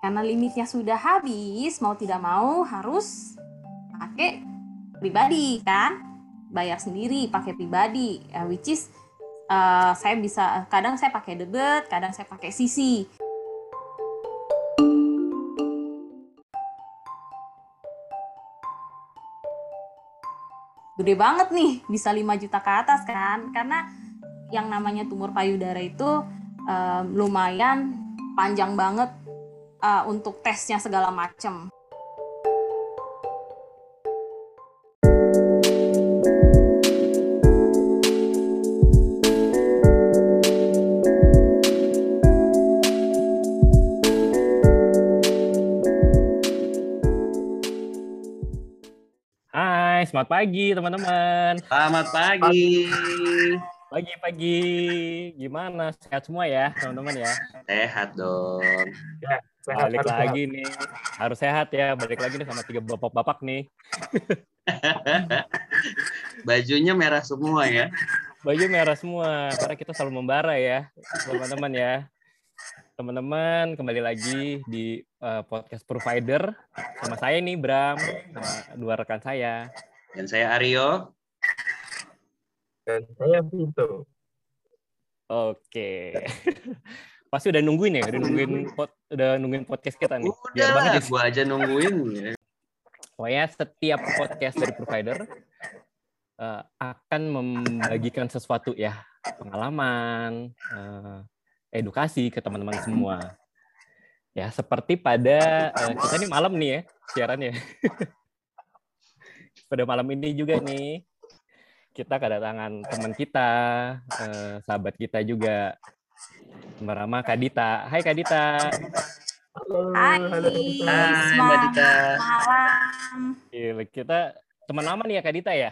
karena limitnya sudah habis, mau tidak mau harus pakai pribadi kan, bayar sendiri pakai pribadi, uh, which is uh, saya bisa kadang saya pakai debit, kadang saya pakai sisi. Gede banget nih, bisa 5 juta ke atas kan, karena yang namanya tumor payudara itu um, lumayan panjang banget uh, untuk tesnya segala macam. Hai, selamat pagi teman-teman. Selamat pagi. Pagi-pagi, gimana? Sehat semua ya teman-teman ya? Sehat dong. Ya, sehat, balik lagi sehat. nih. Harus sehat ya, balik lagi nih sama tiga bapak-bapak nih. Bajunya merah semua ya? Baju merah semua, karena kita selalu membara ya, teman-teman ya. Teman-teman, kembali lagi di uh, podcast provider sama saya nih Bram, sama dua rekan saya. Dan saya Aryo. Dan saya Vito. Oke. Pasti udah nungguin ya, udah nungguin pot, udah nungguin podcast kita nih. Udah, Biar banget ya. gua aja nungguin. Pokoknya setiap podcast dari provider uh, akan membagikan sesuatu ya, pengalaman, uh, edukasi ke teman-teman semua. Ya, seperti pada uh, kita nih malam nih ya siarannya. pada malam ini juga nih kita kedatangan teman kita, eh, sahabat kita juga, bernama Kadita. Hai Kadita. Halo, Hai, halo Hai Mbak Dita. Malam. Gila, kita teman lama nih ya Kadita ya?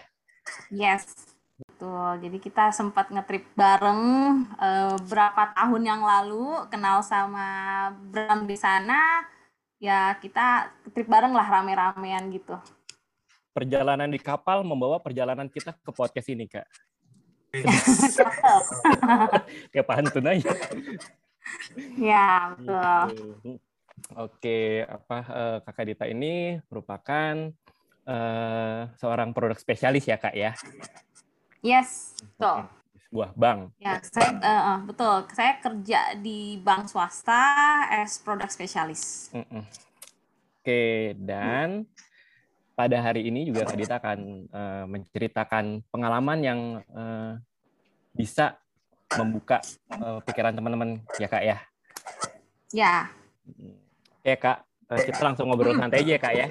Yes, betul. Jadi kita sempat ngetrip bareng uh, berapa tahun yang lalu, kenal sama Bram di sana. Ya kita trip bareng lah rame-ramean gitu perjalanan di kapal membawa perjalanan kita ke podcast ini, Kak. Kayak pantun aja. Ya, betul. Gitu. Oke, apa uh, Kakak Dita ini merupakan uh, seorang produk spesialis ya, Kak ya? Yes, betul. Sebuah bank. Ya, saya uh, betul. Saya kerja di bank swasta as produk spesialis. Mm -mm. Oke, dan pada hari ini juga Kak Dita akan uh, menceritakan pengalaman yang uh, bisa membuka uh, pikiran teman-teman ya Kak ya. Ya. Oke Kak, uh, kita langsung ngobrol santai aja ya Kak ya.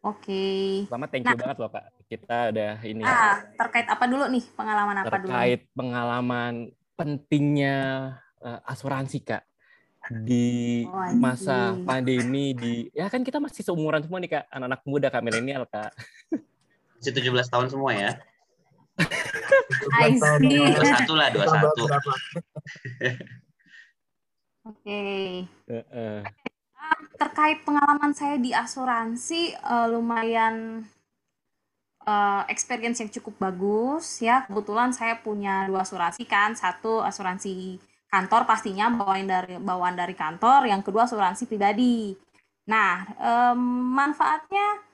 Oke. Okay. Pertama thank you nah, banget loh Kak. Kita udah ini. Ah, terkait apa dulu nih? Pengalaman apa terkait dulu? Terkait pengalaman pentingnya uh, asuransi Kak di oh, masa pandemi di ya kan kita masih seumuran semua nih kak anak-anak muda kak milenial kak masih 17 tahun semua ya I see. 21 lah 21 Oke. Terkait pengalaman saya di asuransi uh, lumayan uh, experience yang cukup bagus ya. Kebetulan saya punya dua asuransi kan, satu asuransi kantor pastinya bawaan dari bawaan dari kantor, yang kedua asuransi pribadi. Nah, um, manfaatnya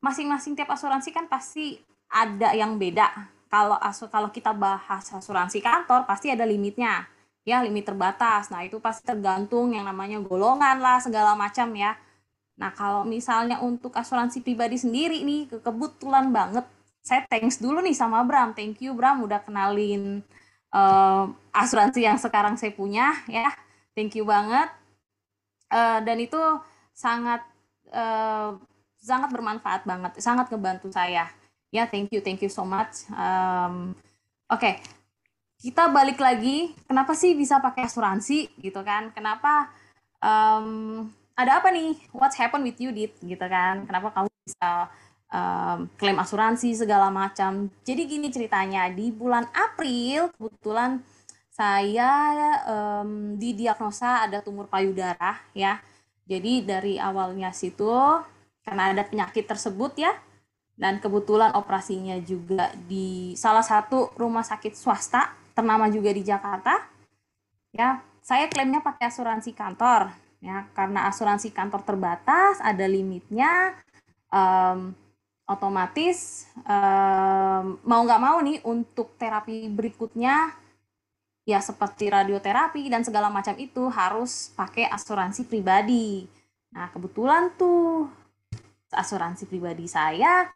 masing-masing tiap asuransi kan pasti ada yang beda. Kalau asu kalau kita bahas asuransi kantor pasti ada limitnya. Ya, limit terbatas. Nah, itu pasti tergantung yang namanya golongan lah segala macam ya. Nah, kalau misalnya untuk asuransi pribadi sendiri nih, kebetulan banget saya thanks dulu nih sama Bram. Thank you Bram udah kenalin uh, asuransi yang sekarang saya punya ya thank you banget uh, dan itu sangat uh, sangat bermanfaat banget sangat ngebantu saya ya thank you thank you so much um, oke okay. kita balik lagi kenapa sih bisa pakai asuransi gitu kan kenapa um, ada apa nih what's happen with you dit gitu kan kenapa kamu bisa um, klaim asuransi segala macam. Jadi gini ceritanya di bulan April kebetulan saya um, didiagnosa ada tumor payudara ya. Jadi dari awalnya situ karena ada penyakit tersebut ya dan kebetulan operasinya juga di salah satu rumah sakit swasta ternama juga di Jakarta. Ya, saya klaimnya pakai asuransi kantor. ya karena asuransi kantor terbatas ada limitnya um, otomatis um, mau nggak mau nih untuk terapi berikutnya ya seperti radioterapi dan segala macam itu harus pakai asuransi pribadi. Nah kebetulan tuh asuransi pribadi saya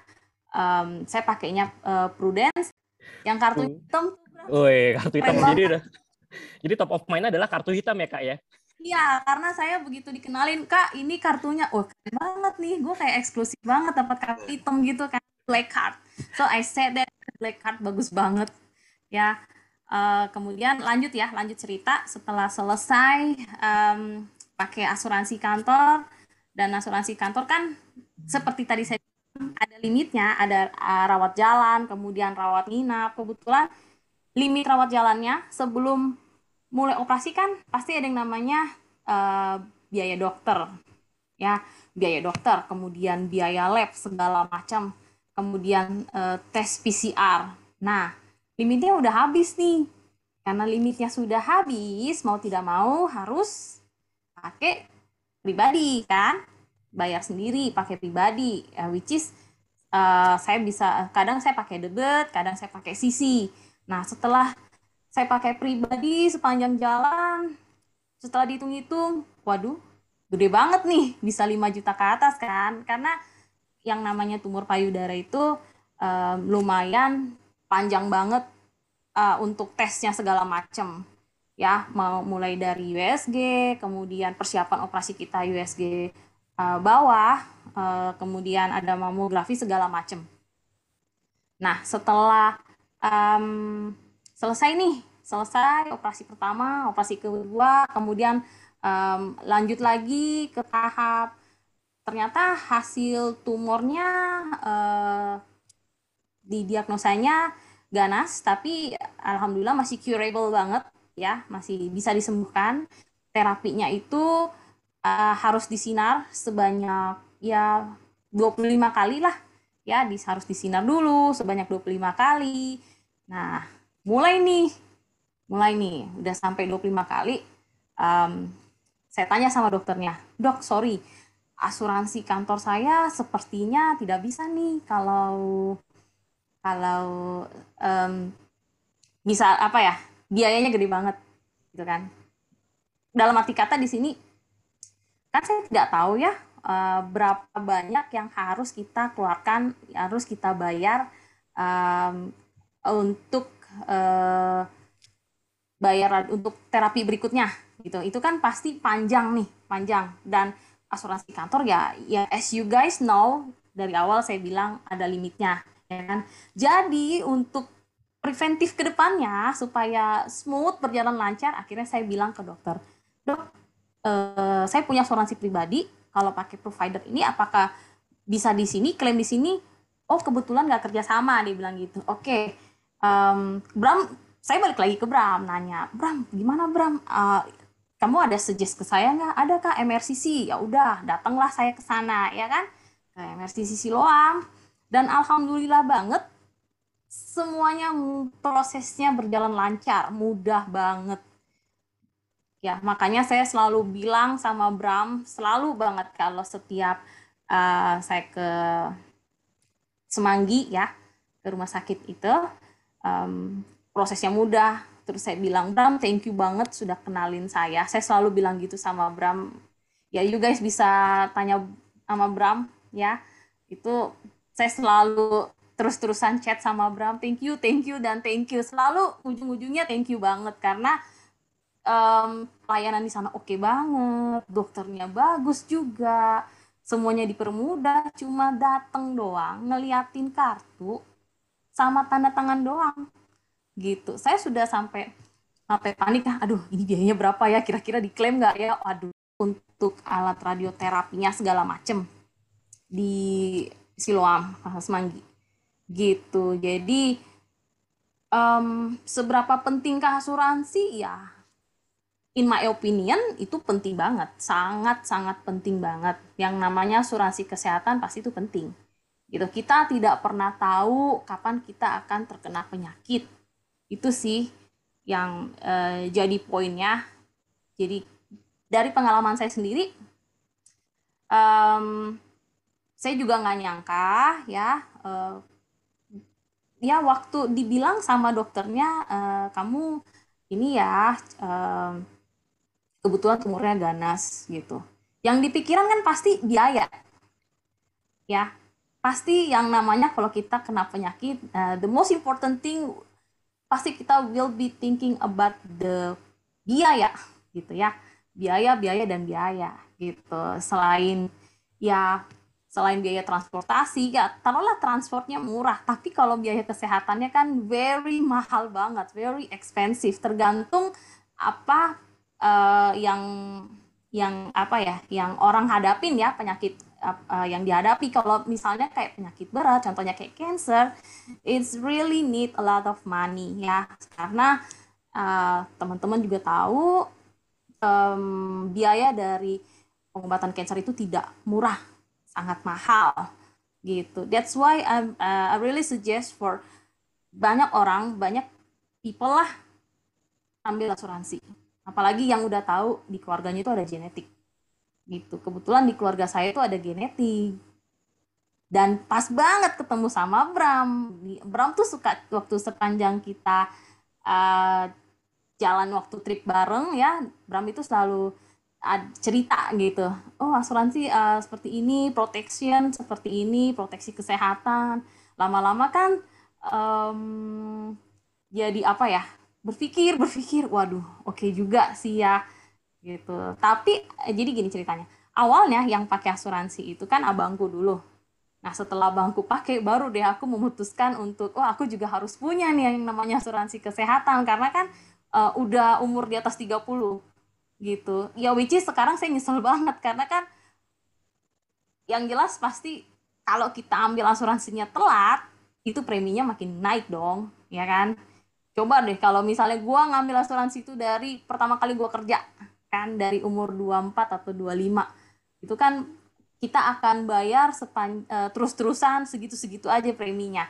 um, saya pakainya uh, Prudence yang kartu hitam. Woi kartu hitam jadi udah. Jadi top of mind adalah kartu hitam ya kak ya? Iya, karena saya begitu dikenalin, Kak, ini kartunya, oh keren banget nih, gue kayak eksklusif banget dapat kartu hitam gitu kan, black card. So I said that black card bagus banget, ya. Uh, kemudian lanjut ya, lanjut cerita setelah selesai um, pakai asuransi kantor dan asuransi kantor kan seperti tadi saya ada limitnya, ada uh, rawat jalan, kemudian rawat nginap. Kebetulan limit rawat jalannya sebelum mulai operasi kan pasti ada yang namanya uh, biaya dokter ya. Biaya dokter kemudian biaya lab segala macam. Kemudian uh, tes PCR nah limitnya udah habis nih. Karena limitnya sudah habis mau tidak mau harus pakai pribadi kan bayar sendiri pakai pribadi uh, which is uh, saya bisa kadang saya pakai debit kadang saya pakai sisi nah setelah saya pakai pribadi sepanjang jalan setelah dihitung-hitung waduh gede banget nih bisa 5 juta ke atas kan? Karena yang namanya tumor payudara itu um, lumayan panjang banget uh, untuk tesnya segala macam ya mau mulai dari USG kemudian persiapan operasi kita USG uh, bawah uh, kemudian ada mamografi segala macam nah setelah um, selesai nih selesai operasi pertama operasi kedua kemudian um, lanjut lagi ke tahap ternyata hasil tumornya uh, diagnosanya ganas tapi alhamdulillah masih curable banget ya masih bisa disembuhkan. Terapinya itu uh, harus disinar sebanyak ya 25 kali lah. Ya harus disinar dulu sebanyak 25 kali. Nah mulai nih, mulai nih, udah sampai 25 kali, um, saya tanya sama dokternya, dok, sorry, asuransi kantor saya sepertinya tidak bisa nih kalau kalau um, bisa apa ya biayanya gede banget gitu kan. Dalam arti kata di sini kan saya tidak tahu ya uh, berapa banyak yang harus kita keluarkan harus kita bayar um, untuk uh, bayaran untuk terapi berikutnya gitu. Itu kan pasti panjang nih panjang. Dan asuransi kantor ya ya as you guys know dari awal saya bilang ada limitnya ya kan. Jadi untuk preventif ke depannya supaya smooth berjalan lancar akhirnya saya bilang ke dokter dok eh, saya punya asuransi pribadi kalau pakai provider ini apakah bisa di sini klaim di sini? Oh kebetulan nggak kerja sama dia bilang gitu. Oke okay um, Bram saya balik lagi ke Bram nanya Bram gimana Bram? Uh, kamu ada suggest ke saya nggak? Ada kak MRCC ya udah datanglah saya ke sana ya kan? Ke MRCC Siloam dan alhamdulillah banget semuanya prosesnya berjalan lancar mudah banget ya makanya saya selalu bilang sama Bram selalu banget kalau setiap uh, saya ke Semanggi ya ke rumah sakit itu um, prosesnya mudah. Terus saya bilang, Bram, thank you banget sudah kenalin saya. Saya selalu bilang gitu sama Bram. Ya, you guys bisa tanya sama Bram, ya. Itu saya selalu terus-terusan chat sama Bram, thank you, thank you, dan thank you. Selalu ujung-ujungnya thank you banget, karena um, pelayanan di sana oke okay banget, dokternya bagus juga, semuanya dipermudah, cuma dateng doang, ngeliatin kartu, sama tanda tangan doang. Gitu. Saya sudah sampai sampai panik ah aduh ini biayanya berapa ya? Kira-kira diklaim nggak ya? Aduh untuk alat radioterapinya segala macem di Siloam Semanggi. Gitu. Jadi um, seberapa pentingkah asuransi? Ya in my opinion itu penting banget. Sangat sangat penting banget. Yang namanya asuransi kesehatan pasti itu penting. Gitu. Kita tidak pernah tahu kapan kita akan terkena penyakit. Itu sih yang eh, jadi poinnya. Jadi dari pengalaman saya sendiri, um, saya juga nggak nyangka ya, uh, ya waktu dibilang sama dokternya uh, kamu ini ya uh, kebutuhan tumornya ganas gitu. Yang dipikiran kan pasti biaya, ya pasti yang namanya kalau kita kena penyakit, uh, the most important thing pasti kita will be thinking about the biaya gitu ya. Biaya biaya dan biaya gitu. Selain ya selain biaya transportasi ya taruhlah transportnya murah. Tapi kalau biaya kesehatannya kan very mahal banget very expensive. Tergantung apa uh, yang yang apa ya yang orang hadapin ya penyakit uh, yang dihadapi. Kalau misalnya kayak penyakit berat contohnya kayak cancer it's really need a lot of money ya. Karena uh, teman-teman juga tahu um, biaya dari pengobatan cancer itu tidak murah sangat mahal gitu. That's why I, uh, I really suggest for banyak orang banyak people lah ambil asuransi apalagi yang udah tahu di keluarganya itu ada genetik. Gitu. Kebetulan di keluarga saya itu ada genetik. Dan pas banget ketemu sama Bram. Bram tuh suka waktu sepanjang kita uh, jalan waktu trip bareng ya Bram itu selalu cerita gitu. Oh asuransi uh, seperti ini protection seperti ini proteksi kesehatan. Lama-lama kan um, jadi apa ya berpikir berpikir. Waduh oke okay juga sih ya gitu. Tapi eh, jadi gini ceritanya. Awalnya yang pakai asuransi itu kan abangku dulu. Nah setelah abangku pakai baru deh aku memutuskan untuk oh aku juga harus punya nih yang namanya asuransi kesehatan. Karena kan uh, udah umur di atas 30 gitu. Ya which is sekarang saya nyesel banget. Karena kan yang jelas pasti kalau kita ambil asuransinya telat itu preminya makin naik dong ya kan coba deh kalau misalnya gue ngambil asuransi itu dari pertama kali gue kerja kan dari umur 24 atau 25 itu kan kita akan bayar sepan uh, terus-terusan segitu-segitu aja preminya.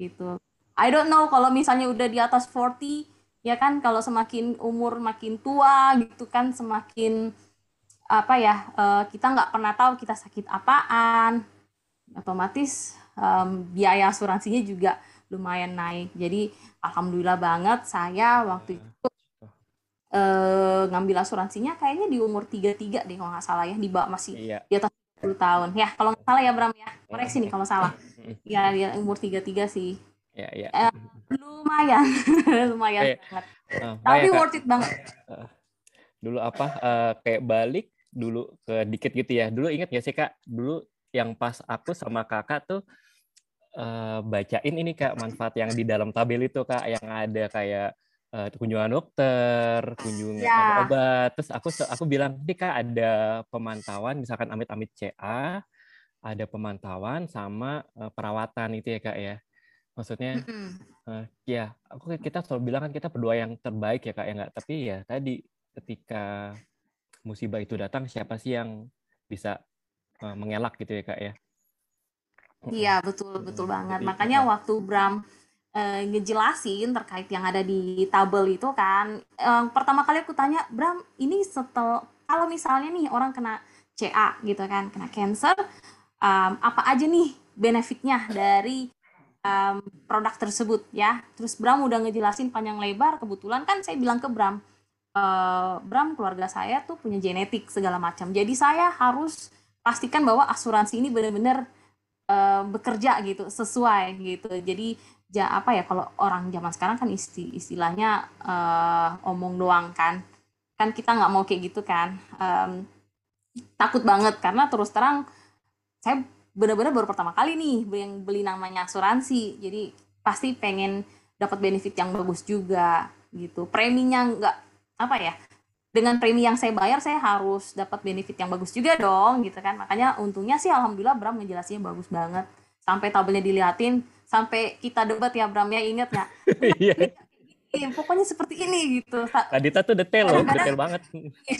Gitu. I don't know kalau misalnya udah di atas 40 ya kan kalau semakin umur makin tua gitu kan semakin apa ya uh, kita nggak pernah tahu kita sakit apaan. Otomatis um, biaya asuransinya juga lumayan naik. Jadi alhamdulillah banget saya waktu itu uh, ngambil asuransinya kayaknya di umur 33 deh kalau nggak salah ya di bawah masih iya. di atas 10 tahun. Ya kalau nggak salah ya Bram ya. Koreksi nih kalau salah. Ya di umur 33 sih. Ya, ya. Uh, lumayan. Lumayan eh, banget. Uh, tapi worth it banget. Uh, dulu apa uh, kayak balik dulu ke dikit gitu ya. Dulu inget gak sih kak? Dulu yang pas aku sama kakak tuh uh, bacain ini kak manfaat yang di dalam tabel itu kak yang ada kayak uh, kunjungan dokter, kunjungan ya. obat. Terus aku aku bilang, "Ini Kak ada pemantauan misalkan amit-amit CA, ada pemantauan sama uh, perawatan itu ya Kak ya." Maksudnya uh, ya, aku kita selalu bilang kan kita berdoa yang terbaik ya Kak ya enggak, tapi ya tadi ketika musibah itu datang siapa sih yang bisa uh, mengelak gitu ya Kak ya. Iya, betul betul banget. Makanya waktu Bram uh, ngejelasin terkait yang ada di tabel itu kan. Uh, pertama kali aku tanya, Bram, ini setel kalau misalnya nih orang kena CA gitu kan, kena cancer, um, apa aja nih benefitnya dari um, produk tersebut ya. Terus Bram udah ngejelasin panjang lebar, kebetulan kan saya bilang ke Bram, uh, Bram keluarga saya tuh punya genetik segala macam. Jadi saya harus pastikan bahwa asuransi ini benar-benar uh, bekerja gitu, sesuai gitu. Jadi ja apa ya kalau orang zaman sekarang kan isti, istilahnya uh, omong doang kan. Kan kita nggak mau kayak gitu kan. Um, takut banget karena terus terang saya benar-benar baru pertama kali nih yang beli namanya asuransi. Jadi pasti pengen dapat benefit yang bagus juga gitu. Preminya nggak apa ya dengan premi yang saya bayar saya harus dapat benefit yang bagus juga dong gitu kan makanya untungnya sih alhamdulillah Bram ngejelasinnya bagus banget sampai tabelnya diliatin sampai kita debat ya Bram ya inget nggak? Iya. pokoknya seperti ini gitu. Kadita tuh detail loh, detail banget.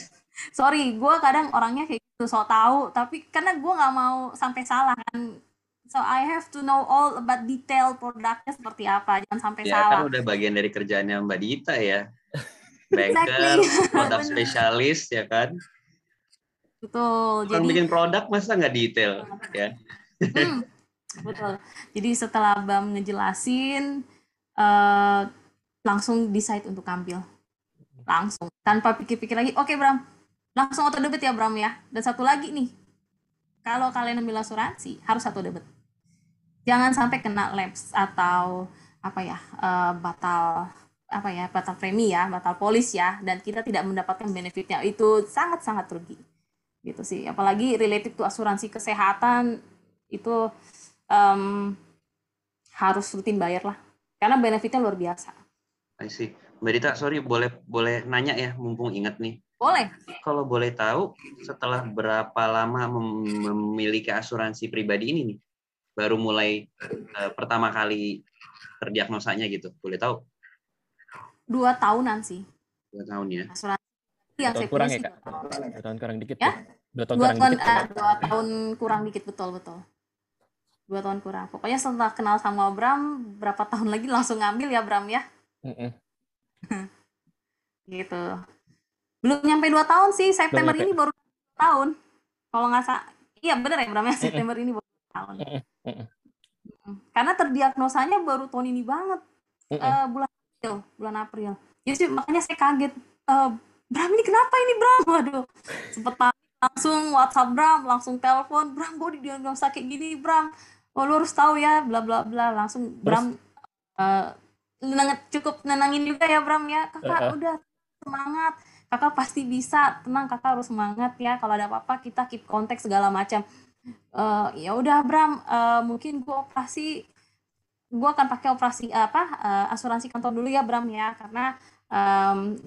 Sorry, gue kadang orangnya kayak gitu, so tau. Tapi karena gue nggak mau sampai salah kan. So I have to know all about detail produknya seperti apa, jangan sampai ya, salah. kan udah bagian dari kerjaannya Mbak Dita ya. Banker, produk spesialis ya kan. Betul. Orang Jadi bikin produk masa nggak detail ya? Hmm, betul. Jadi setelah Bam ngejelasin, eh, langsung decide untuk ambil. Langsung. Tanpa pikir-pikir lagi, oke Bram, langsung auto debit ya Bram ya. Dan satu lagi nih, kalau kalian ambil asuransi, harus auto debit. Jangan sampai kena lapse atau apa ya, eh, batal apa ya, batal premi ya, batal polis ya, dan kita tidak mendapatkan benefitnya. Itu sangat-sangat rugi. Gitu sih. Apalagi related to asuransi kesehatan, itu em, harus rutin bayar lah karena benefitnya luar biasa I see. Mbak Dita, sorry boleh boleh nanya ya, mumpung ingat nih. boleh Kalau boleh tahu, setelah berapa lama mem- memiliki asuransi pribadi ini nih, baru mulai eh, pertama kali terdiagnosanya gitu, boleh tahu? Dua tahunan sih Dua tahun ya. asuransi yang Dua tahun saya kurang ya, Kak? dua tahun. Dua tahun kurang dikit Ya? ya? Dua tahun dua kurang tahun dikit. eh, dua tahun kurang dikit betul betul dua tahun kurang pokoknya setelah kenal sama Bram berapa tahun lagi langsung ngambil ya Bram ya Mm-mm. gitu belum nyampe dua tahun sih September ini baru dua tahun kalau nggak salah iya bener ya Bram ya September ini baru tahun. Mm. karena terdiagnosanya baru tahun ini banget eh, bulan April bulan April. Jadi makanya saya kaget. Eh, Bram ini kenapa ini Bram? Waduh. Sempet panik langsung WhatsApp Bram langsung telepon. Bram gue didiagnosa kayak gini Bram. Oh lu harus tahu ya bla bla bla. Langsung Bram eh, nenang- cukup nenangin juga ya Bram ya. Kakak Uh-uh. udah semangat. Kakak pasti bisa. Tenang kakak harus semangat ya. Kalau ada apa-apa kita keep kontak segala macam. Eh, ya udah Bram. Eh, mungkin gua operasi gua akan pakai operasi apa eh, asuransi kantor dulu ya Bram ya. Karena em,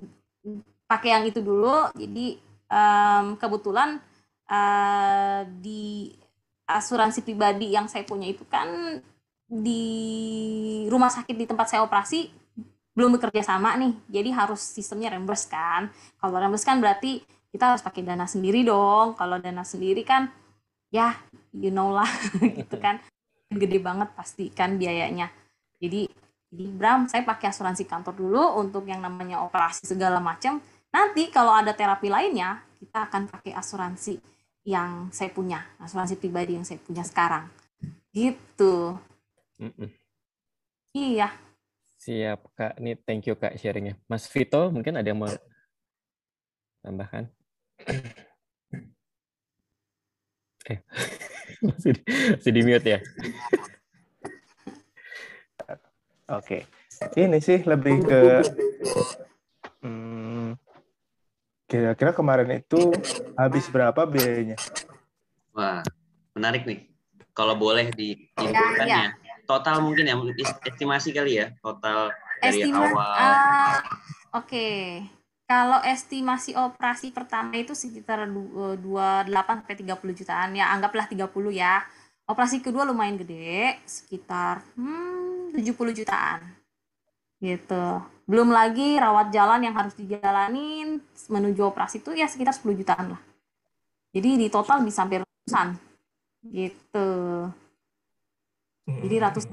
pakai yang itu dulu. Jadi em, kebetulan eh, di asuransi pribadi yang saya punya itu kan di rumah sakit di tempat saya operasi belum bekerja sama nih. Jadi harus sistemnya reimburse kan. Kalau reimburse kan berarti kita harus pakai dana sendiri dong. Kalau dana sendiri kan ya you know lah gitu kan gede banget pasti kan biayanya. Jadi jadi Bram saya pakai asuransi kantor dulu untuk yang namanya operasi segala macam. Nanti kalau ada terapi lainnya kita akan pakai asuransi yang saya punya asuransi pribadi yang saya punya sekarang. Gitu. Mm-mm. iya. Siap Kak, ini thank you Kak sharingnya. Mas Vito mungkin ada yang mau tambahkan? Eh, masih di, masih di mute ya? Oke. Ini sih lebih ke hmm, kira-kira kemarin itu habis berapa biayanya? Wah, menarik nih. Kalau boleh diinfokan Ya, ya. Total mungkin ya, estimasi kali ya, total dari Estima- awal. ah, Oke, kalau estimasi operasi pertama itu sekitar du- 28 sampai 30 jutaan ya, anggaplah 30 ya. Operasi kedua lumayan gede, sekitar hmm, 70 jutaan. Gitu. Belum lagi rawat jalan yang harus dijalanin menuju operasi itu ya sekitar 10 jutaan lah. Jadi di total bisa hampir ratusan. Gitu. Jadi ratus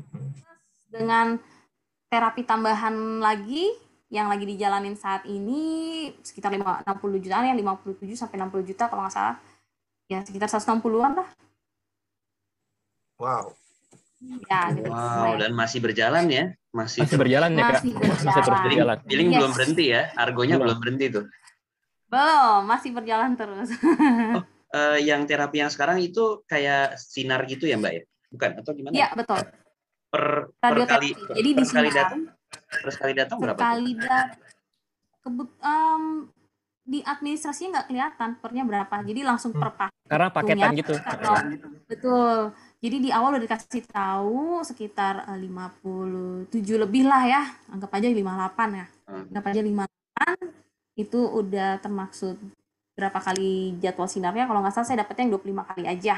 dengan terapi tambahan lagi yang lagi dijalanin saat ini sekitar lima- 60 jutaan ya 57 sampai 60 juta kalau nggak salah ya sekitar 160-an lah Wow. ya gitu Wow, dan masih berjalan ya, masih. Masih berjalan ya Kak? Masih Masih terus berjalan. berjalan. Billing Yes. belum berhenti ya, argonya Belum. belum berhenti tuh. belum masih berjalan terus Eh, yang terapi yang sekarang itu kayak sinar gitu ya Mbak ya? Bukan atau gimana? Iya betul Per, per kali radioterapi jadi di per kali sinar datang per kali datang berapa? tuh? sekali dat kebut em, di administrasinya nggak kelihatan pernya berapa jadi langsung per paket Karena paketan Punya. gitu. Kalau- betul. Jadi di awal udah dikasih tahu sekitar eh, 57 lebih lah ya. Anggap aja 58 ya. Hmm. Anggap aja 58 itu udah termaksud berapa kali jadwal sinarnya kalau nggak salah saya dapetnya yang 25 kali aja.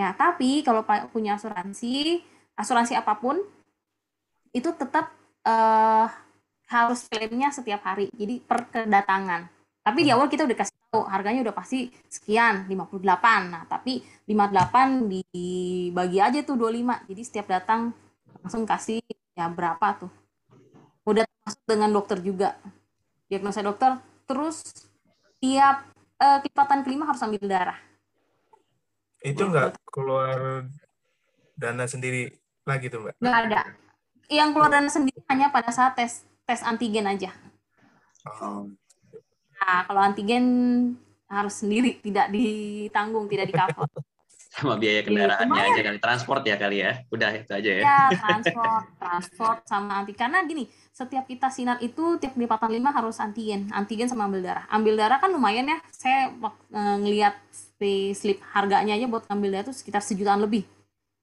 Ya, tapi kalau punya asuransi, asuransi apa pun itu tetap eh, harus klaimnya setiap hari. Jadi per kedatangan. Tapi di awal kita udah kasih tahu harganya udah pasti sekian 58. Nah, tapi 58 dibagi aja tuh 25. Jadi setiap datang langsung kasih ya berapa tuh. Udah termasuk dengan dokter juga. Diagnosa dokter terus tiap eh, kelipatan kelima harus ambil darah. Itu nggak keluar dana sendiri lagi tuh Mbak? Nggak ada. Yang keluar dana sendiri hanya pada saat tes tes antigen aja. Oh. Nah, kalau antigen harus sendiri, tidak ditanggung, tidak di cover. Sama biaya kendaraannya lumayan. aja kali. Transport ya kali ya. Udah itu aja ya. Ya, transport, transport sama anti. Karena gini, setiap kita sinar itu tiap kelipatan lima harus antigen, antigen sama ambil darah. Ambil darah kan lumayan ya. Saya eh, ngelihat di slip harganya aja buat ambil darah itu sekitar sejutaan lebih.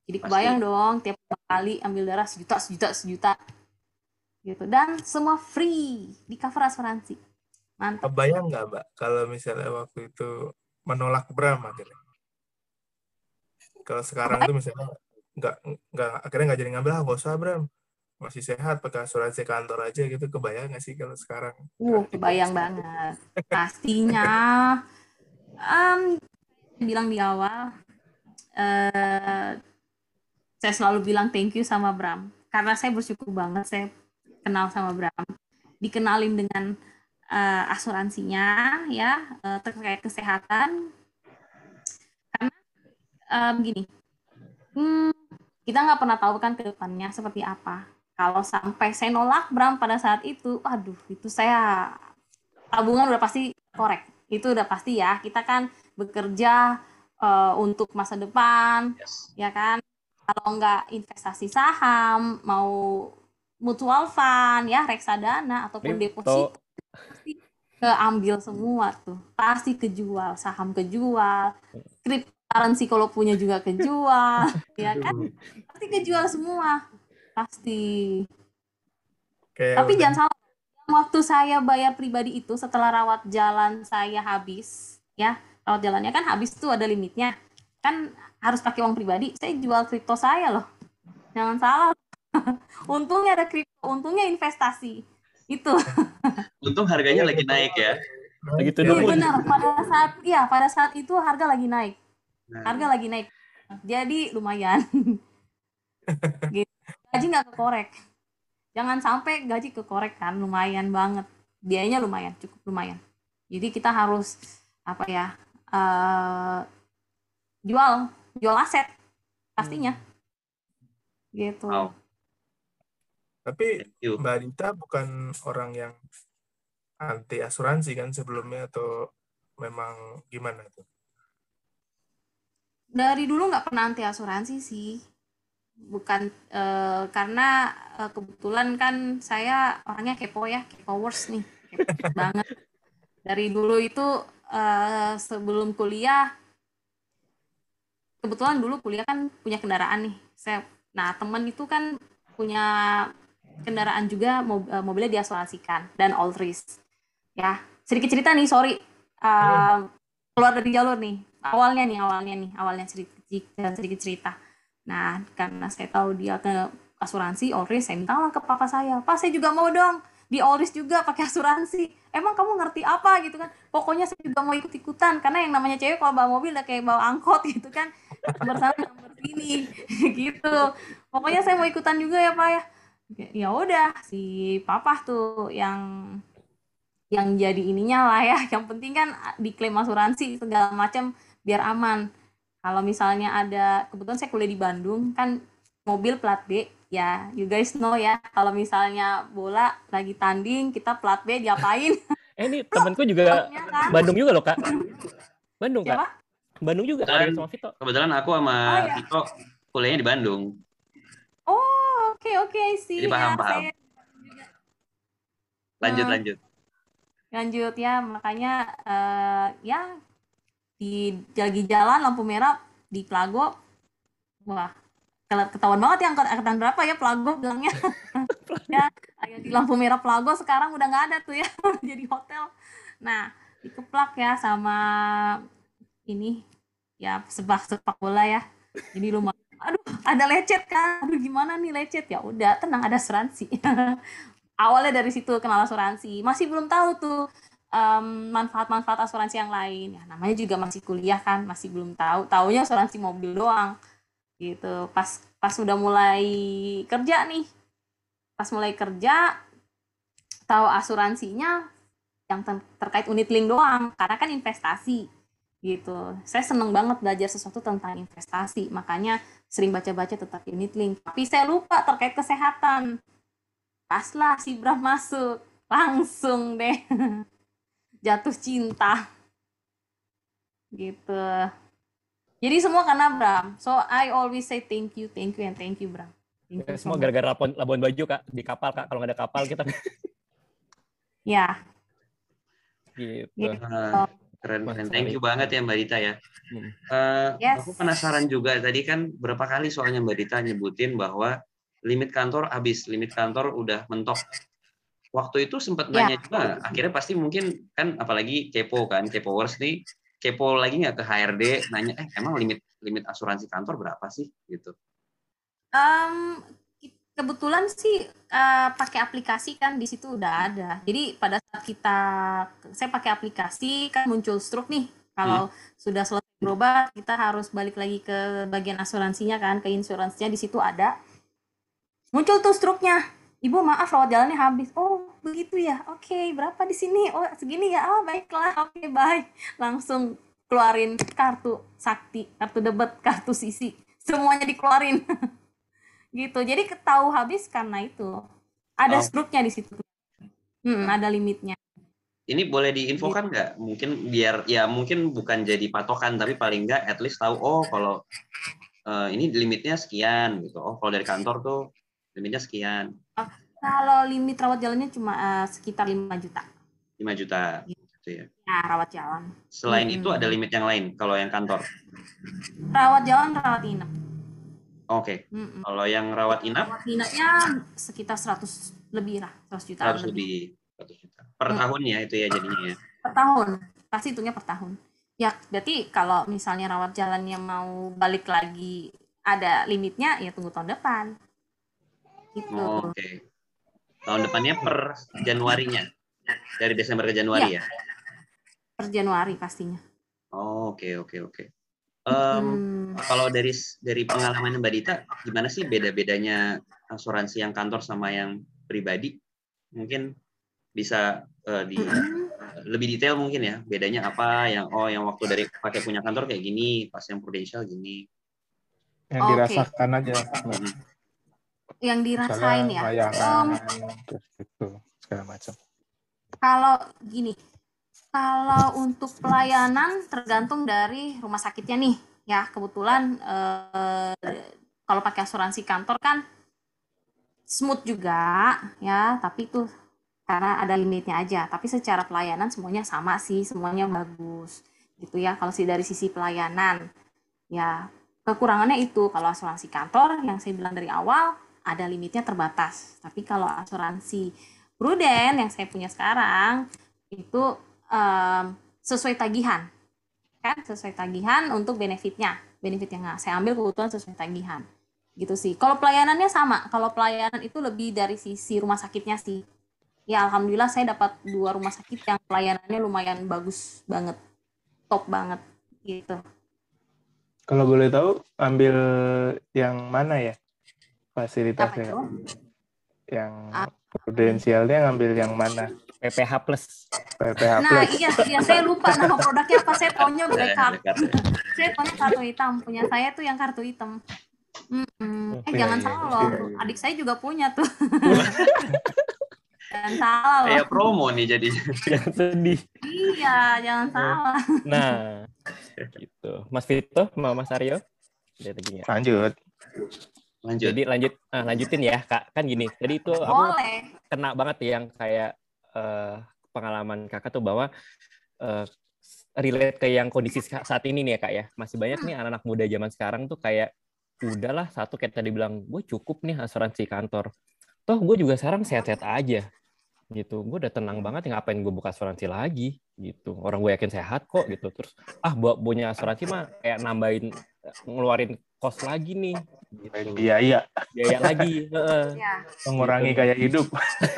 Jadi Pasti. kebayang dong tiap kali ambil darah sejuta, sejuta, sejuta. Gitu. Dan semua free di cover asuransi. Mantap. Kebayang nggak Mbak kalau misalnya waktu itu menolak Bram akhirnya? Kalau sekarang tuh misalnya nggak nggak akhirnya nggak jadi ngambil ah nggak usah Bram masih sehat pakai asuransi kantor aja gitu kebayang nggak sih kalau sekarang Uh, kebayang banget. Pastinya. Em, bilang di awal, eh saya selalu bilang thank you sama Bram. Karena saya bersyukur banget saya kenal sama Bram. Dikenalin dengan eh, asuransinya, ya, eh, terkait kesehatan. Karena gini, hmm, kita nggak pernah tahu kan ke depannya seperti apa kalau sampai saya nolak Bram pada saat itu, waduh, itu saya tabungan udah pasti korek. Itu udah pasti ya. Kita kan bekerja eh, untuk masa depan, Yes. ya kan. Kalau nggak investasi saham, mau mutual fund, ya reksadana ataupun Kripto. deposito, pasti keambil semua tuh. Pasti kejual, saham kejual, cryptocurrency kalau punya juga kejual, ya kan. Pasti kejual semua, pasti. kayak Tapi udah- jangan salah, waktu saya bayar pribadi itu setelah rawat jalan saya habis, ya rawat jalannya kan habis tuh ada limitnya, kan harus pakai uang pribadi. Saya jual kripto saya loh, jangan salah. untungnya ada kripto, untungnya investasi. Itu. Untung harganya lagi naik ya. Lagi Ya, Iya benar. Pada saat, iya pada saat itu harga lagi naik, Nah, harga lagi naik. Jadi lumayan. gitu. Gaji nggak kekorek. Jangan sampai gaji kekorek kan, lumayan banget. Biayanya lumayan, cukup lumayan. Jadi kita harus apa ya? eh jual, jual aset pastinya. Gitu. Wow. tapi. Mbak Dita bukan orang yang anti asuransi kan sebelumnya atau memang gimana tuh dari dulu nggak pernah anti asuransi sih bukan eh, karena eh, kebetulan kan saya orangnya kepo ya kepowers nih kepo banget dari dulu itu eh, sebelum kuliah kebetulan dulu kuliah kan punya kendaraan nih. Saya nah temen itu kan punya kendaraan juga mob- eh, mobilnya diasuransikan dan all risk. Ya sedikit cerita nih sorry. Eh, keluar dari jalur nih. Awalnya nih awalnya nih awalnya sedikit sedikit cerita. Nah karena saya tahu dia ke asuransi all risk saya mintalah ke papa saya. Pak saya juga mau dong di all risk juga pakai asuransi. Emang kamu ngerti apa? Gitu kan. Pokoknya saya juga mau ikut ikutan karena yang namanya cewek kalau bawa mobil udah kayak bawa angkot gitu kan bersama nomor sini. Gitu. Pokoknya saya mau ikutan juga ya pak ya. Ya udah si papa tuh yang yang jadi ininya lah ya. Yang penting kan diklaim asuransi segala macam biar aman. Kalau misalnya ada kebetulan saya kuliah di Bandung kan mobil plat B. Ya you guys know ya kalau misalnya bola lagi tanding kita plat B diapain? Eh ini temanku juga kan? Bandung juga loh kak. Bandung kak. Bandung juga. Kan- Ada sama Vito. Kebetulan aku sama Oh, iya. Vito kuliahnya di Bandung. oh oke oke sih Jadi paham, paham. Lanjut Hmm. lanjut. lanjut ya makanya eh, ya di lagi jalan lampu merah di Plago wah ketahuan banget ya angkat angkatan berapa ya Plago bilangnya ya di lampu merah Plago sekarang udah nggak ada tuh ya jadi hotel nah dikeplak ya sama ini ya sepak sepak bola ya. Jadi lumayan aduh ada lecet kan? Aduh gimana nih lecet? Ya udah tenang ada asuransi. Awalnya dari situ kenal asuransi. Masih belum tahu tuh em, manfaat-manfaat asuransi yang lain. Ya namanya juga masih kuliah kan masih belum tahu. Taunya asuransi mobil doang gitu. Pas pas udah mulai kerja nih pas mulai kerja tahu asuransinya yang ter- terkait unit link doang. Karena kan investasi gitu. Saya seneng banget belajar sesuatu tentang investasi, makanya sering baca-baca tentang unit link. Tapi saya lupa terkait kesehatan. Paslah si Bram masuk, langsung deh jatuh cinta. Gitu. Jadi semua karena Bram. So I always say thank you, thank you, and thank you Bram. Thank you so Semua gara-gara Labuan, Labuan Bajo kak di kapal kak. Kalau nggak ada kapal kita Ya, gitu. Gitu. Keren keren. Thank you banget ya Mbak Dita ya. Hmm. Eh, Yes. Aku penasaran juga tadi kan berapa kali soalnya Mbak Dita nyebutin bahwa limit kantor habis, limit kantor udah mentok. Waktu itu sempat Ya. nanya juga, akhirnya pasti mungkin kan apalagi kepo kan, kepowers nih, kepo lagi nggak ke HRD, nanya, eh emang limit limit asuransi kantor berapa sih gitu. Ki- kebetulan sih eh, pakai aplikasi kan di situ udah ada. Jadi pada saat kita saya pakai aplikasi kan muncul stroke nih. Kalau sudah selesai berobat, kita harus balik lagi ke bagian asuransinya kan, ke insuransinya di situ ada. Muncul tuh stroke-nya. Ibu maaf rawat jalannya habis. Oh, begitu ya. Oke, berapa di sini? Oh, segini ya. Oh, baiklah. Oke, bye. Langsung keluarin kartu sakti, kartu debit, kartu sisi. Semuanya dikeluarin. gitu. Jadi ketahu habis karena itu. Ada Oh. stroke-nya di situ. Hmm, ada limitnya. Ini boleh diinfokan nggak? Mungkin biar ya mungkin bukan jadi patokan, tapi paling nggak at least tahu oh kalau eh, ini limitnya sekian gitu. Oh kalau dari kantor tuh limitnya sekian, Kalau limit rawat jalannya cuma eh, sekitar 5 juta. 5 juta gitu ya. Ya, rawat jalan. Selain Mm-mm. itu ada limit yang lain kalau yang kantor. Rawat jalan, rawat inap. Oke. Mm-mm. Kalau yang rawat inap Rawat inapnya sekitar 100 lebih lah, 100 juta 100 lebih 100 juta. Per Hmm. tahun ya itu ya jadinya ya. per tahun. Pasti hitungnya per tahun. Ya, berarti kalau misalnya rawat jalannya mau balik lagi ada limitnya, ya tunggu tahun depan. Gitu. Oh, Oke. Tahun depannya per Januarinya. Dari Desember ke Januari ya. Per Januari pastinya. Oh, Oke, oke, oke. Em, Hmm. kalau dari dari pengalaman Mbak Dita, gimana sih beda-bedanya asuransi yang kantor sama yang pribadi? Mungkin bisa eh, di Mm-mm. lebih detail mungkin ya. Bedanya apa? Yang oh yang waktu dari pakai punya kantor kayak gini, pas yang prudential gini. Yang Oke. dirasakan aja. Hmm. Yang dirasain ya. Misalnya Em, layangan, terus gitu, segala macam. Kalau gini, kalau untuk pelayanan tergantung dari rumah sakitnya nih. Ya, kebetulan eh, kalau pakai asuransi kantor kan smooth juga ya, tapi itu karena ada limitnya aja. Tapi secara pelayanan semuanya sama sih, semuanya bagus gitu ya. Kalau sih dari sisi pelayanan, ya kekurangannya itu kalau asuransi kantor yang saya bilang dari awal ada limitnya terbatas. Tapi kalau asuransi Prudent yang saya punya sekarang itu em, sesuai tagihan, kan sesuai tagihan untuk benefitnya, benefit yang saya ambil kebetulan sesuai tagihan, gitu sih. Kalau pelayanannya sama, kalau pelayanan itu lebih dari sisi rumah sakitnya sih. Ya alhamdulillah saya dapat dua rumah sakit yang pelayanannya lumayan bagus banget, top banget, gitu. Kalau boleh tahu, ambil yang mana ya fasilitasnya? Yang Ah. prudensialnya ngambil yang mana? PPH plus. PPH Nah Plus. iya, iya saya lupa nama produknya apa, saya taunya Ya, backup. dekat ya. saya punya kartu hitam punya saya tuh yang kartu hitam Mm-mm. eh Oke, jangan iya, salah iya, loh iya. adik saya juga punya tuh jangan salah loh Kayak promo nih jadinya. Jangan sedih. iya jangan salah Nah, gitu. Mas Vito, sama Mas Aryo. Lagi nggak? Lanjut. Lanjut. Jadi lanjut, ah, lanjutin ya kak. Kan gini. Jadi itu aku boleh kena banget yang kayak eh, pengalaman kakak tuh bahwa eh, relate ke yang kondisi sa- saat ini nih ya kak ya. Masih banyak nih anak-anak muda zaman sekarang tuh kayak udahlah satu kayak tadi bilang gue cukup nih asuransi kantor. Toh gue juga sekarang sehat-sehat aja gitu. Gue udah tenang banget ya ngapain gue buka asuransi lagi gitu. Orang gue yakin sehat kok gitu. Terus ah buat punya asuransi mah kayak nambahin ngeluarin kos lagi nih gitu. Biaya, Biaya lagi. Heeh. ya mengurangi Gitu. gaya hidup.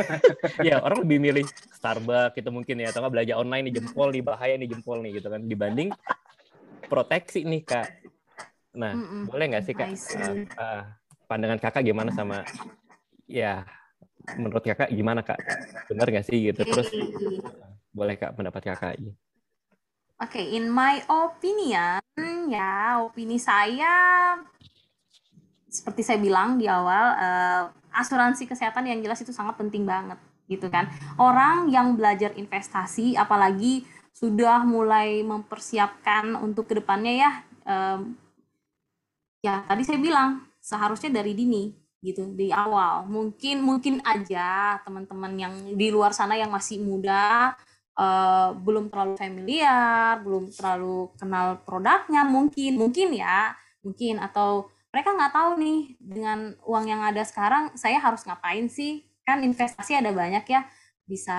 ya orang lebih milih Starbucks gitu mungkin ya atau nggak belanja online nih jempol nih bahaya nih jempol nih gitu kan dibanding proteksi nih kak nah Mm-mm. boleh nggak sih kak uh, uh, pandangan kakak gimana sama ya menurut kakak gimana kak benar nggak sih gitu terus boleh kak pendapat KKI. Oke, in my opinion, ya opini saya seperti saya bilang di awal, uh, asuransi kesehatan yang jelas itu sangat penting banget, gitu kan. Orang yang belajar investasi, apalagi sudah mulai mempersiapkan untuk ke depannya ya, um, ya tadi saya bilang seharusnya dari dini, gitu di awal. Mungkin mungkin aja teman-teman yang di luar sana yang masih muda uh, belum terlalu familiar, belum terlalu kenal produknya, mungkin, mungkin ya, mungkin atau mereka nggak tahu nih dengan uang yang ada sekarang saya harus ngapain sih? Kan investasi ada banyak ya, bisa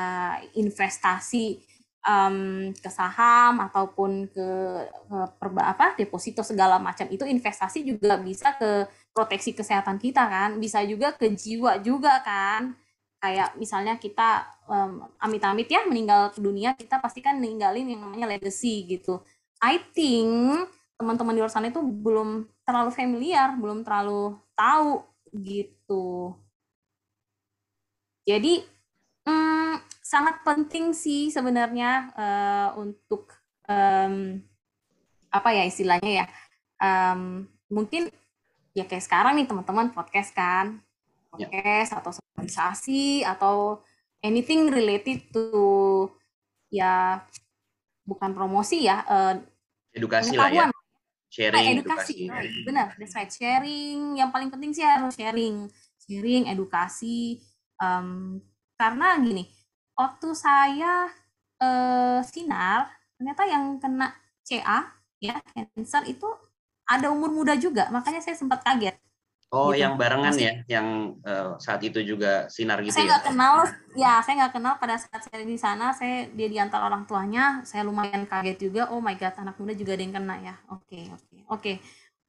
investasi um, ke saham ataupun ke, ke perba, apa deposito segala macam itu investasi juga bisa ke proteksi kesehatan kita kan, bisa juga ke jiwa juga kan. Kayak misalnya kita um, amit-amit ya meninggal ke dunia kita pasti kan ninggalin yang namanya legacy gitu. I think teman-teman di luar sana itu belum terlalu familiar belum terlalu tahu gitu. Jadi um, sangat penting sih sebenarnya uh, untuk um, apa ya istilahnya ya um, mungkin ya kayak sekarang nih teman-teman podcast kan? Ya. podcast atau sosialisasi atau anything related to ya bukan promosi ya uh, edukasi lah ya. sharing nah, edukasi, edukasi. benar that's right. Sharing yang paling penting sih harus sharing. Sharing edukasi um, karena gini waktu saya uh, sinar ternyata yang kena CA ya cancer itu ada umur muda juga makanya saya sempat kaget Oh, gitu. yang barengan ya, yang uh, saat itu juga sinar gitu saya ya? Nggak kenal, ya saya nggak kenal pada saat saya di sana, saya dia di antara orang tuanya, saya lumayan kaget juga. Oh my god, anak muda juga ada yang kena ya. Oke, okay, oke, okay, oke. Okay.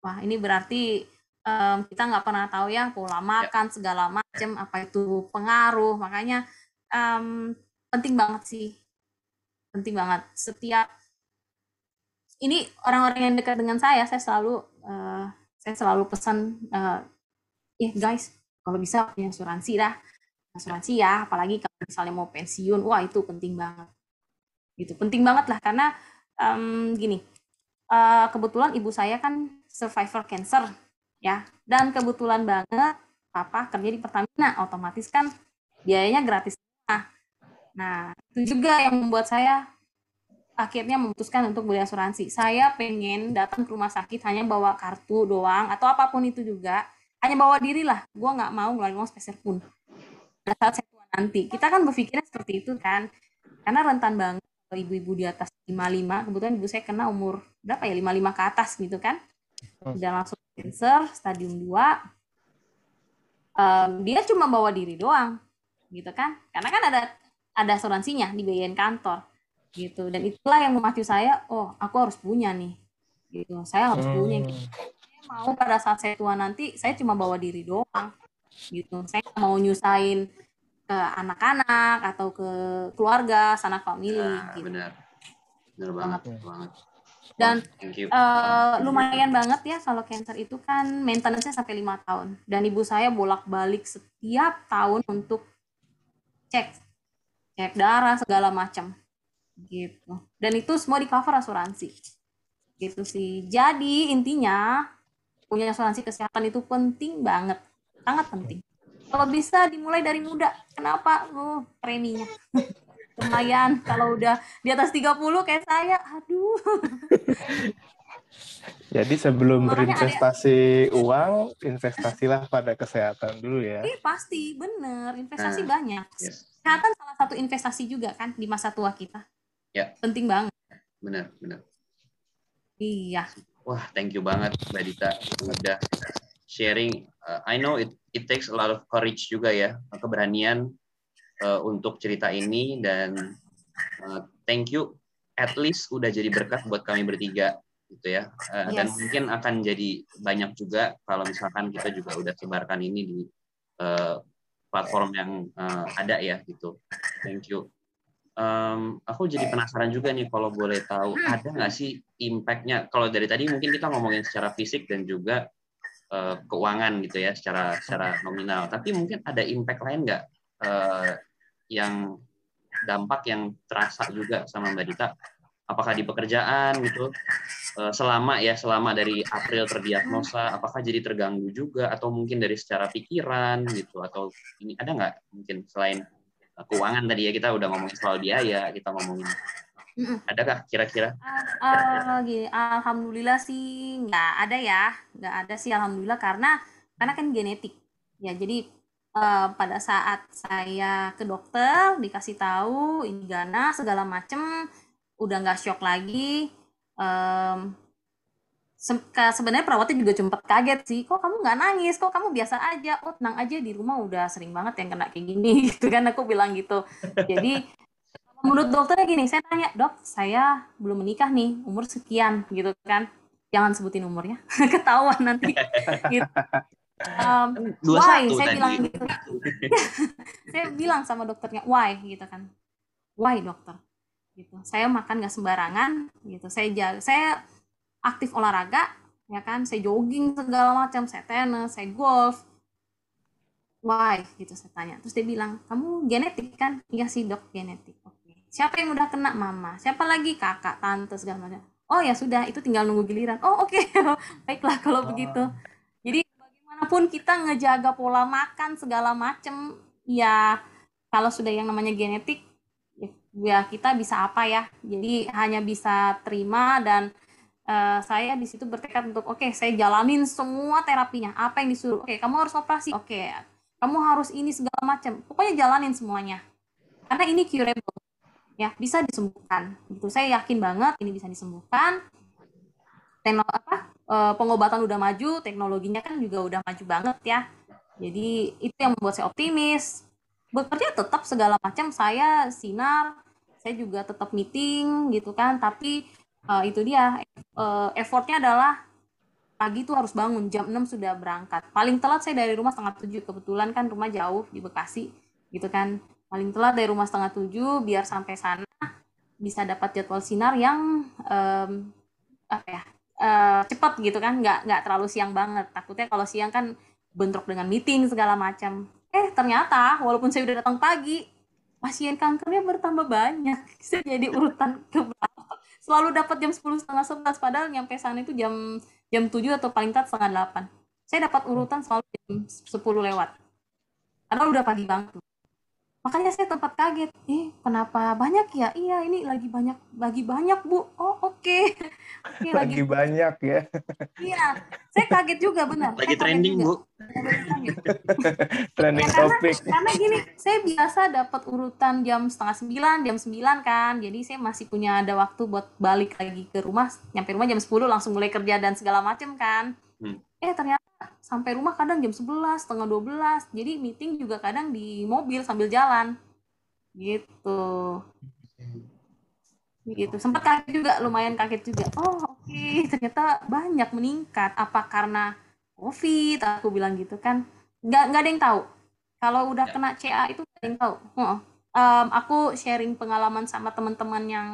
Wah, ini berarti um, kita nggak pernah tahu ya pola ya. makan ya. segala macam apa itu pengaruh. Makanya um, penting banget sih, penting banget. Setiap ini orang-orang yang dekat dengan saya, saya selalu uh, saya selalu pesan uh, ya guys kalau bisa punya asuransi dah. Asuransi ya apalagi kalau misalnya mau pensiun wah itu penting banget. Gitu penting banget lah karena um, gini uh, kebetulan ibu saya kan survivor cancer ya. Dan kebetulan banget papa kerja di Pertamina otomatis kan biayanya gratis. Nah nah itu juga yang membuat saya akhirnya memutuskan untuk beli asuransi. Saya pengen datang ke rumah sakit hanya bawa kartu doang atau apa pun itu juga, hanya bawa diri lah. Gue nggak mau ngeluarin uang speser pun. Pada saat saya tua nanti, kita kan berpikirnya seperti itu kan, karena rentan banget kalau ibu-ibu di atas 55, kebetulan ibu saya kena umur berapa ya, 55 ke atas gitu kan, udah langsung cancer, stadium 2, um, dia cuma bawa diri doang, gitu kan, karena kan ada ada asuransinya dibayarin kantor gitu dan itulah yang memacu saya oh aku harus punya nih gitu saya harus hmm. punya gitu. saya mau pada saat saya tua nanti saya cuma bawa diri doang gitu saya mau nyusahin ke anak-anak atau ke keluarga sanak famili ya, gitu. benar benar banget, banget. dan uh, lumayan banget ya kalau cancer itu kan maintenance-nya sampai lima tahun dan ibu saya bolak-balik setiap tahun untuk cek cek darah segala macam gitu. Dan itu semua di cover asuransi. Gitu sih. Jadi intinya punya asuransi kesehatan itu penting banget. Sangat penting. Kalau bisa dimulai dari muda. Kenapa? Oh preminya lumayan. Kalau udah di atas 30 kayak saya aduh. Jadi sebelum Makanya berinvestasi ada... uang, investasilah pada kesehatan dulu ya. Eh, pasti, bener. Investasi nah, banyak. Yes. Kesehatan salah satu investasi juga kan di masa tua kita. Ya. Penting banget. Benar, benar. Iya. Wah, thank you banget Mbak Dita udah sharing. Uh, I know it it takes a lot of courage juga ya, keberanian uh, untuk cerita ini dan uh, thank you at least udah jadi berkat buat kami bertiga gitu ya. Uh, yes. Dan mungkin akan jadi banyak juga kalau misalkan kita juga udah sebarkan ini di uh, platform yang uh, ada ya gitu. Thank you um, aku jadi penasaran juga nih kalau boleh tahu ada nggak sih impactnya? Kalau dari tadi mungkin kita ngomongin secara fisik dan juga uh, keuangan gitu ya secara secara nominal. Tapi mungkin ada impact lain nggak uh, yang dampak yang terasa juga sama Mbak Dita? Apakah di pekerjaan gitu? Eh, selama ya selama dari April terdiagnosa, apakah jadi terganggu juga? Atau mungkin dari secara pikiran gitu atau ini ada nggak mungkin selain keuangan tadi ya kita udah ngomongin soal biaya, kita ngomongin Adakah kira-kira? Uh, gini, alhamdulillah sih nggak ada ya, nggak ada sih alhamdulillah karena karena kan genetik. Ya jadi uh, pada saat saya ke dokter dikasih tahu ini ganas segala macem udah nggak shock lagi um, se sebenarnya perawatnya juga sempat kaget sih kok kamu nggak nangis? Kok kamu biasa aja? Oh tenang aja di rumah udah sering banget yang kena kayak gini. Gitu kan aku bilang gitu. Jadi menurut dokternya gini saya tanya dok saya belum menikah nih umur sekian gitu kan. Jangan sebutin umurnya ketahuan nanti. Gitu. um, why? Saya tadi. bilang gitu. Saya bilang sama dokternya why? Gitu kan. Why dokter? Gitu. Saya makan nggak sembarangan gitu. Saya jaga saya aktif olahraga ya kan? Saya jogging segala macam saya tenis saya golf. Why? Gitu saya tanya. Terus dia bilang kamu genetik kan? Iya sih dok genetik. Oke. Siapa yang udah kena? Mama. Siapa lagi? Kakak tante segala macam. Oh ya sudah itu tinggal nunggu giliran. Oh oke. Okay. baiklah kalau oh. begitu. Jadi bagaimanapun kita ngejaga pola makan segala macam ya kalau sudah yang namanya genetik ya kita bisa apa ya? Jadi hanya bisa terima dan uh, saya di situ bertekad untuk oke okay, saya jalanin semua terapinya apa yang disuruh. Oke okay, kamu harus operasi. Oke okay, kamu harus ini segala macam. Pokoknya jalanin semuanya. Karena ini curable ya bisa disembuhkan. Gitu. Saya yakin banget ini bisa disembuhkan. Teknologi apa uh, pengobatan udah maju teknologinya kan juga udah maju banget ya. Jadi itu yang membuat saya optimis. Bekerja tetap segala macam. Saya sinar saya juga tetap meeting gitu kan. Tapi uh, itu dia. Uh, effortnya adalah pagi itu harus bangun jam 6 sudah berangkat. Paling telat saya dari rumah setengah tujuh kebetulan kan rumah jauh di Bekasi gitu kan. Paling telat dari rumah setengah tujuh biar sampai sana bisa dapat jadwal sinar yang um, apa ya uh, cepat gitu kan. Nggak nggak terlalu siang banget. Takutnya kalau siang kan bentrok dengan meeting segala macam. Eh ternyata walaupun saya udah datang pagi pasien kankernya bertambah banyak. Saya jadi urutan ke selalu dapat jam sepuluh setengah sebelas padahal nyampe sana itu jam jam tujuh atau paling telat setengah delapan. Saya dapat urutan selalu jam sepuluh lewat. Karena udah pagi banget makanya saya tempat kaget eh kenapa banyak ya? Iya ini lagi banyak lagi banyak bu. Oh oke. Okay. okay, lagi, lagi banyak ya. Iya saya kaget juga benar. Lagi saya trending bu. Trending ya, topik karena, karena gini saya biasa dapat urutan jam setengah sembilan jam sembilan kan. Jadi saya masih punya ada waktu buat balik lagi ke rumah nyampe rumah jam sepuluh langsung mulai kerja dan segala macam kan. Hmm. eh ternyata sampai rumah kadang jam 11, setengah 12. Jadi meeting juga kadang di mobil sambil jalan. Gitu. Gitu. Sempat kaget juga, lumayan kaget juga. Oh, oke, okay. ternyata banyak meningkat. Apa karena COVID? Aku bilang gitu kan. Nggak, nggak ada yang tahu. Kalau udah ya. kena CA itu nggak ada yang tahu. Oh, um, aku sharing pengalaman sama teman-teman yang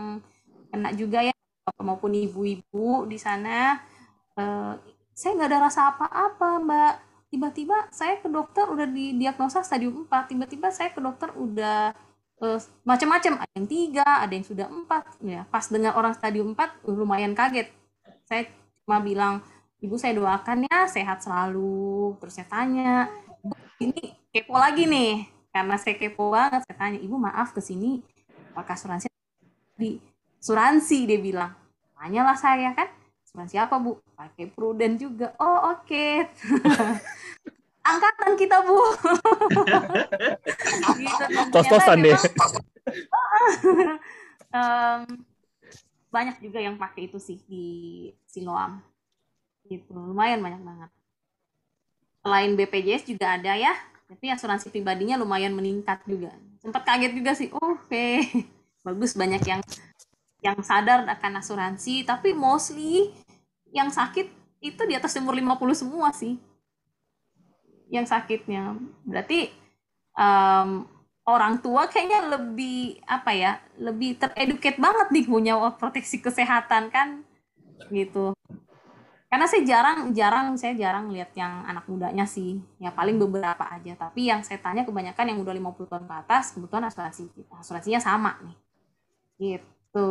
kena juga ya, maupun ibu-ibu di sana. Uh, saya nggak ada rasa apa-apa mbak. Tiba-tiba saya ke dokter udah didiagnosa stadium 4 tiba-tiba saya ke dokter udah uh, macam-macam. Ada yang tiga ada yang sudah empat. Ya pas dengar orang stadium 4 lumayan kaget. Saya cuma bilang ibu saya doakan ya sehat selalu. Terus saya tanya ini kepo lagi nih. Karena saya kepo banget saya tanya ibu maaf ke sini apakah asuransi? Di asuransi dia bilang. Tanyalah saya kan asuransi apa bu? Pakai prudent juga. Oh oke. Okay. angkatan kita bu. Gitu tos-tosan deh. Um, banyak juga yang pakai itu sih di Siloam gitu lumayan banyak banget. Selain BPJS juga ada ya. Tapi asuransi pribadinya lumayan meningkat juga. Sempat kaget juga sih. Oke. Okay. bagus banyak yang yang sadar akan asuransi. Tapi mostly yang sakit itu di atas umur 50 semua sih. Yang sakitnya. Berarti um, orang tua kayaknya lebih apa ya lebih tereduket banget nih punya proteksi kesehatan kan? Gitu. Karena saya jarang jarang saya jarang lihat yang anak mudanya sih. Ya paling beberapa aja. Tapi yang saya tanya kebanyakan yang udah 50 tahun ke atas kebetulan asuransi asuransinya sama nih. Gitu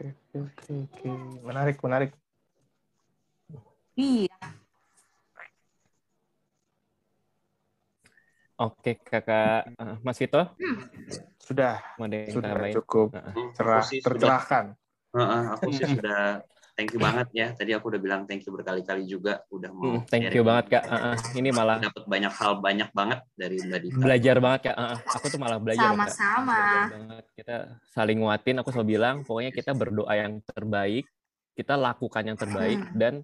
Oke, oke, oke. Menarik, menarik. iya Oke, kakak Eh, Mas Vito, Sudah, yang sudah tambahin? cukup Nah, Hmm, cerah, aku sih sudah tercerahkan. Heeh, aku sih sudah thank you banget ya. Tadi aku udah bilang thank you berkali-kali juga udah mau hmm, thank you banget kak. Uh, uh, ini malah Dapat banyak hal banyak banget dari Mbak Dita. belajar banget kak. Uh, uh, aku tuh malah belajar. Sama-sama. Kita saling nguatin. Aku selalu bilang, pokoknya kita berdoa yang terbaik, kita lakukan yang terbaik Hmm. dan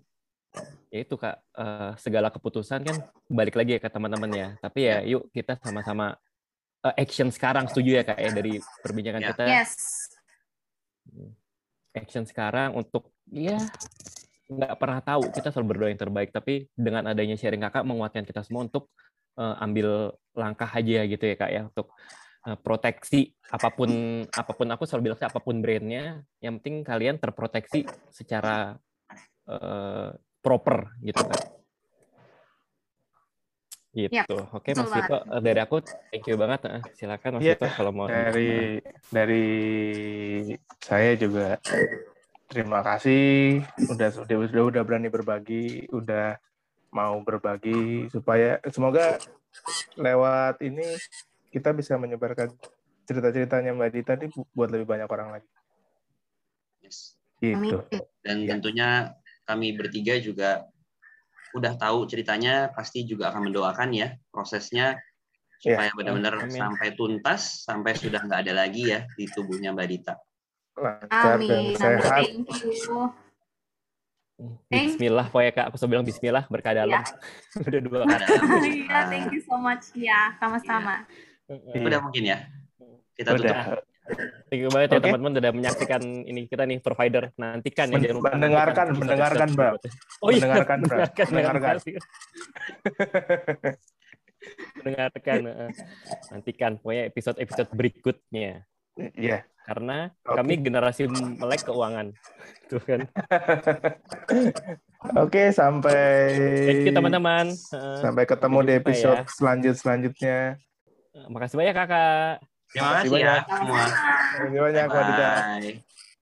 ya itu kak eh, segala keputusan kan balik lagi ya ke teman-teman ya. Tapi ya yuk kita sama-sama eh, action sekarang setuju ya kak ya dari perbincangan Ya. kita. yes action sekarang untuk ya nggak pernah tahu kita selalu berdoa yang terbaik tapi dengan adanya sharing kakak menguatkan kita semua untuk eh, ambil langkah aja gitu ya kak ya untuk eh, proteksi apa pun apa pun aku selalu bilang sih, apa pun brandnya yang penting kalian terproteksi secara eh, proper gitu kan gitu. Yap, oke mas Vito dari aku thank you banget silakan mas Iya, Vito kalau mau Dari dari saya juga terima kasih udah sudah udah, udah berani berbagi, udah mau berbagi supaya semoga lewat ini kita bisa menyebarkan cerita-ceritanya Mbak Dita ini bu- buat lebih banyak orang lagi. Yes. Gitu. Dan Iya. tentunya kami bertiga juga udah tahu ceritanya, pasti juga akan mendoakan ya prosesnya supaya benar-benar Amin. sampai tuntas, sampai sudah nggak ada lagi ya di tubuhnya Mbak Dita. Lancar dan amin amin sehat. thank you Bismillah pokoknya kak aku bilang Bismillah berkah dalam udah dua kali iya thank you so much ya sama-sama Iya. udah mungkin ya. Kita tutup. Udah. Thank you banget ya Oke. teman-teman udah menyaksikan ini kita nih provider nantikan ya Men- jangan lupa mendengarkan, mendengarkan, Mbak. Oh iya, Mendengarkan, Mbak. mendengarkan, Mendengarkan. mendengarkan. eh. Nantikan pokoknya episode-episode berikutnya Iya. karena Oke. kami generasi melek keuangan. Tuh kan. Oke, sampai Thank you teman-teman. Sampai ketemu Sampai di jumpa episode ya. selanjut selanjutnya. Makasih banyak kakak. Terima Makasih kasih ya banyak. semua. Terima kasih banyak, Dita. Bye.